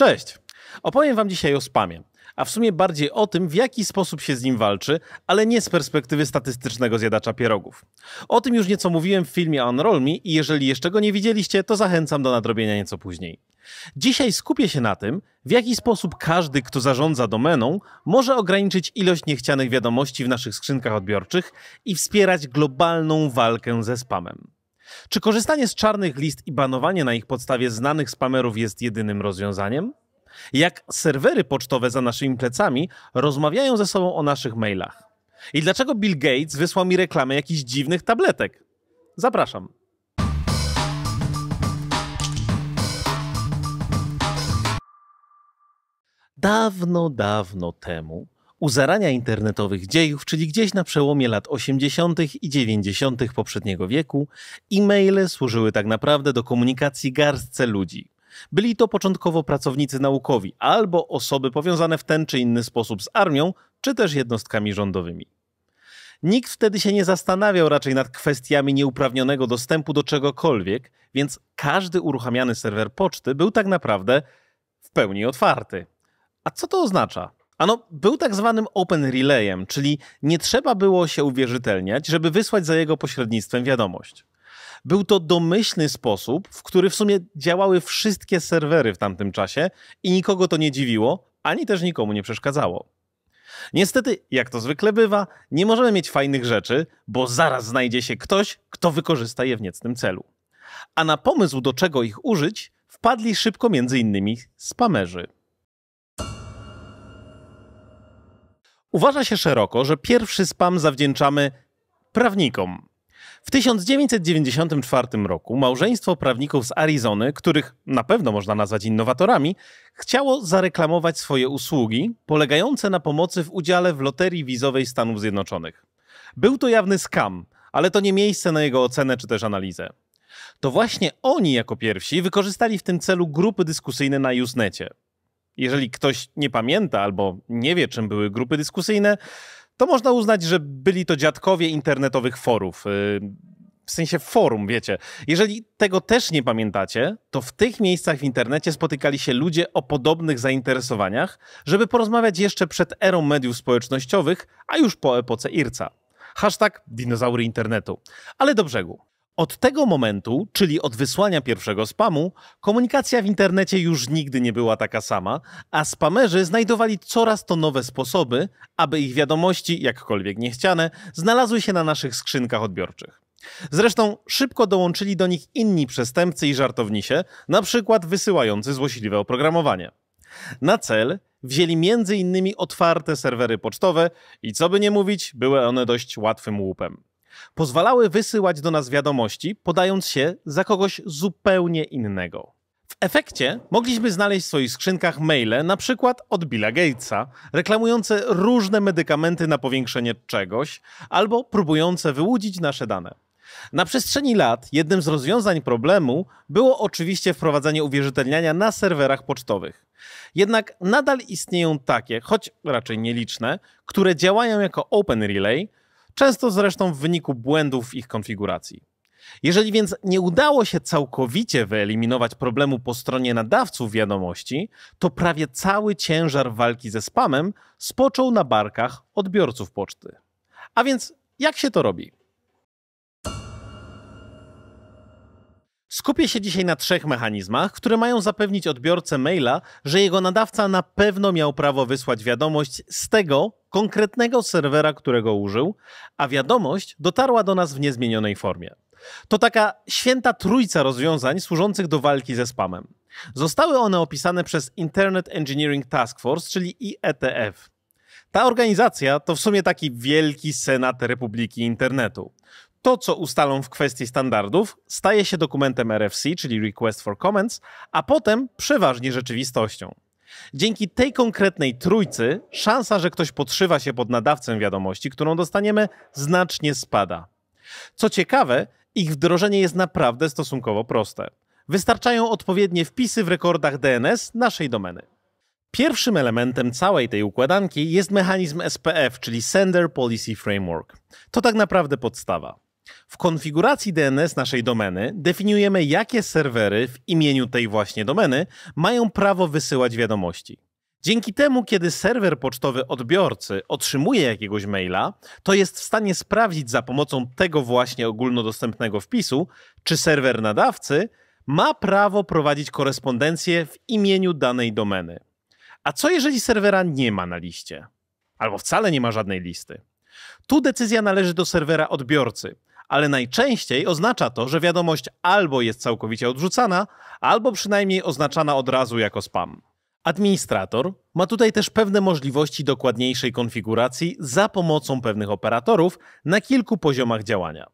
Cześć! Opowiem Wam dzisiaj o spamie, a w sumie bardziej o tym, w jaki sposób się z nim walczy, ale nie z perspektywy statystycznego zjadacza pierogów. O tym już nieco mówiłem w filmie Unroll Me i jeżeli jeszcze go nie widzieliście, to zachęcam do nadrobienia nieco później. Dzisiaj skupię się na tym, w jaki sposób każdy, kto zarządza domeną, może ograniczyć ilość niechcianych wiadomości w naszych skrzynkach odbiorczych i wspierać globalną walkę ze spamem. Czy korzystanie z czarnych list i banowanie na ich podstawie znanych spamerów jest jedynym rozwiązaniem? Jak serwery pocztowe za naszymi plecami rozmawiają ze sobą o naszych mailach? I dlaczego Bill Gates wysłał mi reklamę jakichś dziwnych tabletek? Zapraszam. Dawno, dawno temu, u zarania internetowych dziejów, czyli gdzieś na przełomie lat 80. i 90. poprzedniego wieku, e-maile służyły tak naprawdę do komunikacji garstce ludzi. Byli to początkowo pracownicy naukowi albo osoby powiązane w ten czy inny sposób z armią, czy też jednostkami rządowymi. Nikt wtedy się nie zastanawiał raczej nad kwestiami nieuprawnionego dostępu do czegokolwiek, więc każdy uruchamiany serwer poczty był tak naprawdę w pełni otwarty. A co to oznacza? Ano, był tak zwanym open relayem, czyli nie trzeba było się uwierzytelniać, żeby wysłać za jego pośrednictwem wiadomość. Był to domyślny sposób, w który w sumie działały wszystkie serwery w tamtym czasie i nikogo to nie dziwiło, ani też nikomu nie przeszkadzało. Niestety, jak to zwykle bywa, nie możemy mieć fajnych rzeczy, bo zaraz znajdzie się ktoś, kto wykorzysta je w niecnym celu. A na pomysł, do czego ich użyć, wpadli szybko innymi spamerzy. Uważa się szeroko, że pierwszy spam zawdzięczamy prawnikom. W 1994 roku małżeństwo prawników z Arizony, których na pewno można nazwać innowatorami, chciało zareklamować swoje usługi polegające na pomocy w udziale w loterii wizowej Stanów Zjednoczonych. Był to jawny skam, ale to nie miejsce na jego ocenę czy też analizę. To właśnie oni jako pierwsi wykorzystali w tym celu grupy dyskusyjne na Usenecie. Jeżeli ktoś nie pamięta albo nie wie, czym były grupy dyskusyjne, to można uznać, że byli to dziadkowie internetowych forów. Y, w sensie forum, wiecie. Jeżeli tego też nie pamiętacie, to w tych miejscach w internecie spotykali się ludzie o podobnych zainteresowaniach, żeby porozmawiać jeszcze przed erą mediów społecznościowych, a już po epoce IRCA. Hashtag dinozaury internetu. Ale do brzegu. Od tego momentu, czyli od wysłania pierwszego spamu, komunikacja w internecie już nigdy nie była taka sama, a spamerzy znajdowali coraz to nowe sposoby, aby ich wiadomości, jakkolwiek niechciane, znalazły się na naszych skrzynkach odbiorczych. Zresztą szybko dołączyli do nich inni przestępcy i żartownisie, na przykład wysyłający złośliwe oprogramowanie. Na cel wzięli m.in. otwarte serwery pocztowe i co by nie mówić, były one dość łatwym łupem pozwalały wysyłać do nas wiadomości, podając się za kogoś zupełnie innego. W efekcie mogliśmy znaleźć w swoich skrzynkach maile, na przykład od Billa Gatesa, reklamujące różne medykamenty na powiększenie czegoś albo próbujące wyłudzić nasze dane. Na przestrzeni lat jednym z rozwiązań problemu było oczywiście wprowadzenie uwierzytelniania na serwerach pocztowych. Jednak nadal istnieją takie, choć raczej nieliczne, które działają jako Open Relay, często zresztą w wyniku błędów w ich konfiguracji. Jeżeli więc nie udało się całkowicie wyeliminować problemu po stronie nadawców wiadomości, to prawie cały ciężar walki ze spamem spoczął na barkach odbiorców poczty. A więc jak się to robi? Skupię się dzisiaj na trzech mechanizmach, które mają zapewnić odbiorcę maila, że jego nadawca na pewno miał prawo wysłać wiadomość z tego konkretnego serwera, którego użył, a wiadomość dotarła do nas w niezmienionej formie. To taka święta trójca rozwiązań służących do walki ze spamem. Zostały one opisane przez Internet Engineering Task Force, czyli IETF. Ta organizacja to w sumie taki wielki senat Republiki Internetu to, co ustalą w kwestii standardów, staje się dokumentem RFC, czyli Request for Comments, a potem przeważnie rzeczywistością. Dzięki tej konkretnej trójcy szansa, że ktoś podszywa się pod nadawcę wiadomości, którą dostaniemy, znacznie spada. Co ciekawe, ich wdrożenie jest naprawdę stosunkowo proste. Wystarczają odpowiednie wpisy w rekordach DNS naszej domeny. Pierwszym elementem całej tej układanki jest mechanizm SPF, czyli Sender Policy Framework. To tak naprawdę podstawa. W konfiguracji DNS naszej domeny definiujemy, jakie serwery w imieniu tej właśnie domeny mają prawo wysyłać wiadomości. Dzięki temu, kiedy serwer pocztowy odbiorcy otrzymuje jakiegoś maila, to jest w stanie sprawdzić za pomocą tego właśnie ogólnodostępnego wpisu, czy serwer nadawcy ma prawo prowadzić korespondencję w imieniu danej domeny. A co jeżeli serwera nie ma na liście? Albo wcale nie ma żadnej listy? Tu decyzja należy do serwera odbiorcy, ale najczęściej oznacza to, że wiadomość albo jest całkowicie odrzucana, albo przynajmniej oznaczana od razu jako spam. Administrator ma tutaj też pewne możliwości dokładniejszej konfiguracji za pomocą pewnych operatorów na kilku poziomach działania.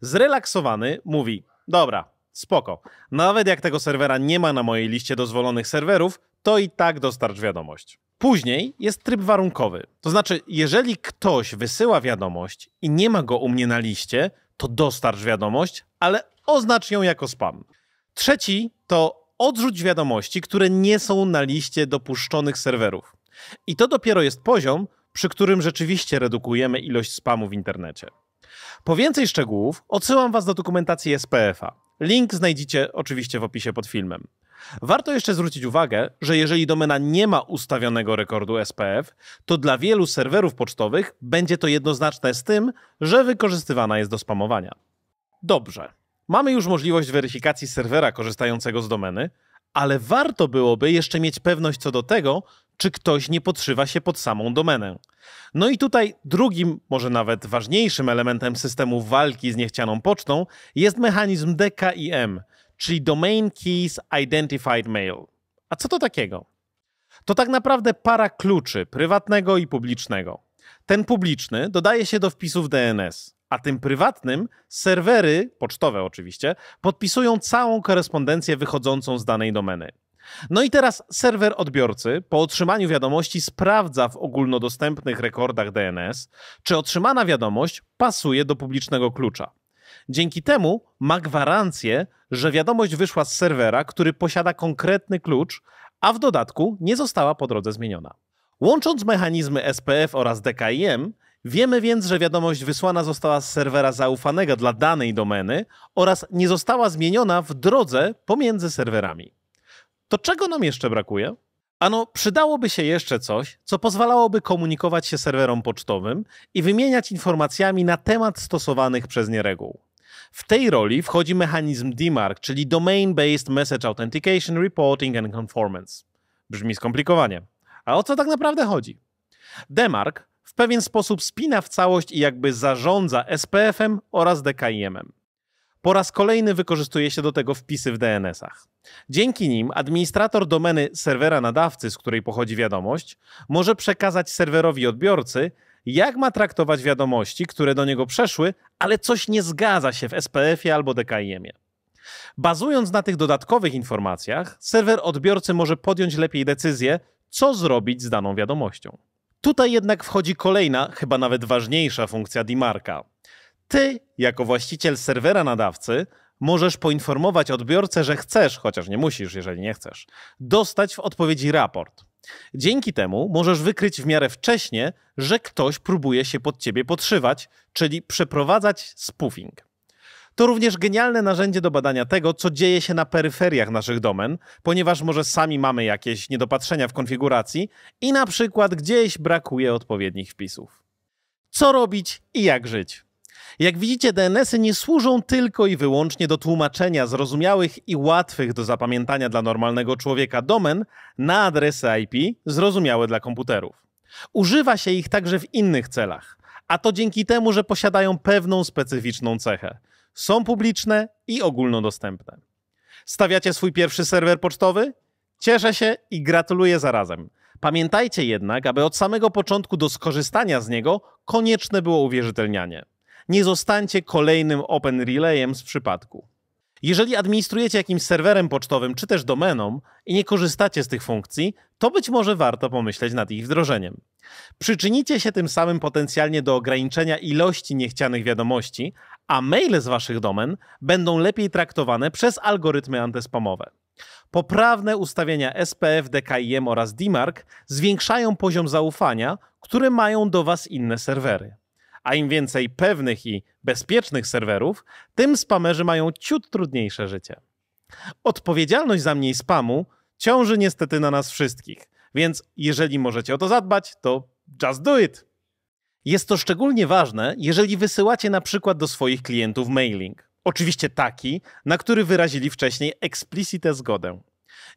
Zrelaksowany mówi: Dobra, spoko, nawet jak tego serwera nie ma na mojej liście dozwolonych serwerów, to i tak dostarcz wiadomość. Później jest tryb warunkowy. To znaczy, jeżeli ktoś wysyła wiadomość i nie ma go u mnie na liście, to dostarcz wiadomość, ale oznacz ją jako spam. Trzeci to odrzuć wiadomości, które nie są na liście dopuszczonych serwerów. I to dopiero jest poziom, przy którym rzeczywiście redukujemy ilość spamu w internecie. Po więcej szczegółów odsyłam Was do dokumentacji SPF-a. Link znajdziecie oczywiście w opisie pod filmem. Warto jeszcze zwrócić uwagę, że jeżeli domena nie ma ustawionego rekordu SPF, to dla wielu serwerów pocztowych będzie to jednoznaczne z tym, że wykorzystywana jest do spamowania. Dobrze. Mamy już możliwość weryfikacji serwera korzystającego z domeny, ale warto byłoby jeszcze mieć pewność co do tego, czy ktoś nie podszywa się pod samą domenę. No i tutaj drugim, może nawet ważniejszym elementem systemu walki z niechcianą pocztą jest mechanizm DKIM, czyli Domain Keys Identified Mail. A co to takiego? To tak naprawdę para kluczy prywatnego i publicznego. Ten publiczny dodaje się do wpisów DNS, a tym prywatnym serwery, pocztowe oczywiście, podpisują całą korespondencję wychodzącą z danej domeny. No i teraz serwer odbiorcy po otrzymaniu wiadomości sprawdza w ogólnodostępnych rekordach DNS, czy otrzymana wiadomość pasuje do publicznego klucza. Dzięki temu ma gwarancję, że wiadomość wyszła z serwera, który posiada konkretny klucz, a w dodatku nie została po drodze zmieniona. Łącząc mechanizmy SPF oraz DKIM, wiemy więc, że wiadomość wysłana została z serwera zaufanego dla danej domeny oraz nie została zmieniona w drodze pomiędzy serwerami. To czego nam jeszcze brakuje? Ano, przydałoby się jeszcze coś, co pozwalałoby komunikować się serwerom pocztowym i wymieniać informacjami na temat stosowanych przez nie reguł. W tej roli wchodzi mechanizm DMARC, czyli Domain Based Message Authentication, Reporting and Conformance. Brzmi skomplikowanie. A o co tak naprawdę chodzi? DMARC w pewien sposób spina w całość i jakby zarządza SPF-em oraz DKIM-em. Po raz kolejny wykorzystuje się do tego wpisy w DNS-ach. Dzięki nim administrator domeny serwera nadawcy, z której pochodzi wiadomość, może przekazać serwerowi odbiorcy jak ma traktować wiadomości, które do niego przeszły, ale coś nie zgadza się w SPF-ie albo DKIM-ie. Bazując na tych dodatkowych informacjach, serwer odbiorcy może podjąć lepiej decyzję, co zrobić z daną wiadomością. Tutaj jednak wchodzi kolejna, chyba nawet ważniejsza funkcja DMARCA. Ty, jako właściciel serwera nadawcy, możesz poinformować odbiorcę, że chcesz, chociaż nie musisz, jeżeli nie chcesz, dostać w odpowiedzi raport. Dzięki temu możesz wykryć w miarę wcześnie, że ktoś próbuje się pod ciebie podszywać, czyli przeprowadzać spoofing. To również genialne narzędzie do badania tego, co dzieje się na peryferiach naszych domen, ponieważ może sami mamy jakieś niedopatrzenia w konfiguracji i na przykład gdzieś brakuje odpowiednich wpisów. Co robić i jak żyć? Jak widzicie, DNS-y nie służą tylko i wyłącznie do tłumaczenia zrozumiałych i łatwych do zapamiętania dla normalnego człowieka domen na adresy IP zrozumiałe dla komputerów. Używa się ich także w innych celach, a to dzięki temu, że posiadają pewną specyficzną cechę. Są publiczne i ogólnodostępne. Stawiacie swój pierwszy serwer pocztowy? Cieszę się i gratuluję zarazem. Pamiętajcie jednak, aby od samego początku do skorzystania z niego konieczne było uwierzytelnianie nie zostańcie kolejnym Open Relayem z przypadku. Jeżeli administrujecie jakimś serwerem pocztowym czy też domeną i nie korzystacie z tych funkcji, to być może warto pomyśleć nad ich wdrożeniem. Przyczynicie się tym samym potencjalnie do ograniczenia ilości niechcianych wiadomości, a maile z waszych domen będą lepiej traktowane przez algorytmy antyspamowe. Poprawne ustawienia SPF, DKIM oraz DMARC zwiększają poziom zaufania, które mają do was inne serwery A im więcej pewnych i bezpiecznych serwerów, tym spamerzy mają ciut trudniejsze życie. Odpowiedzialność za mniej spamu ciąży niestety na nas wszystkich, więc jeżeli możecie o to zadbać, to just do it. Jest to szczególnie ważne, jeżeli wysyłacie na przykład do swoich klientów mailing. Oczywiście taki, na który wyrazili wcześniej eksplicite zgodę.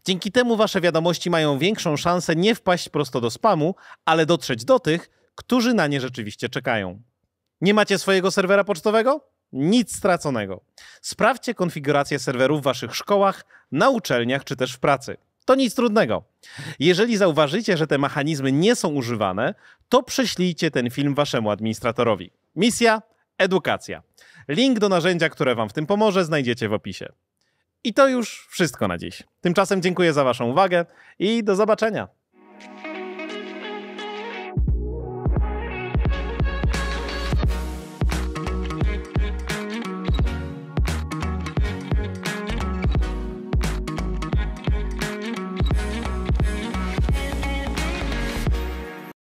Dzięki temu wasze wiadomości mają większą szansę nie wpaść prosto do spamu, ale dotrzeć do tych, którzy na nie rzeczywiście czekają. Nie macie swojego serwera pocztowego? Nic straconego. Sprawdźcie konfigurację serwerów w waszych szkołach, na uczelniach czy też w pracy. To nic trudnego. Jeżeli zauważycie, że te mechanizmy nie są używane, to prześlijcie ten film waszemu administratorowi. Misja edukacja. Link do narzędzia, które wam w tym pomoże, znajdziecie w opisie. I to już wszystko na dziś. Tymczasem dziękuję za waszą uwagę i do zobaczenia.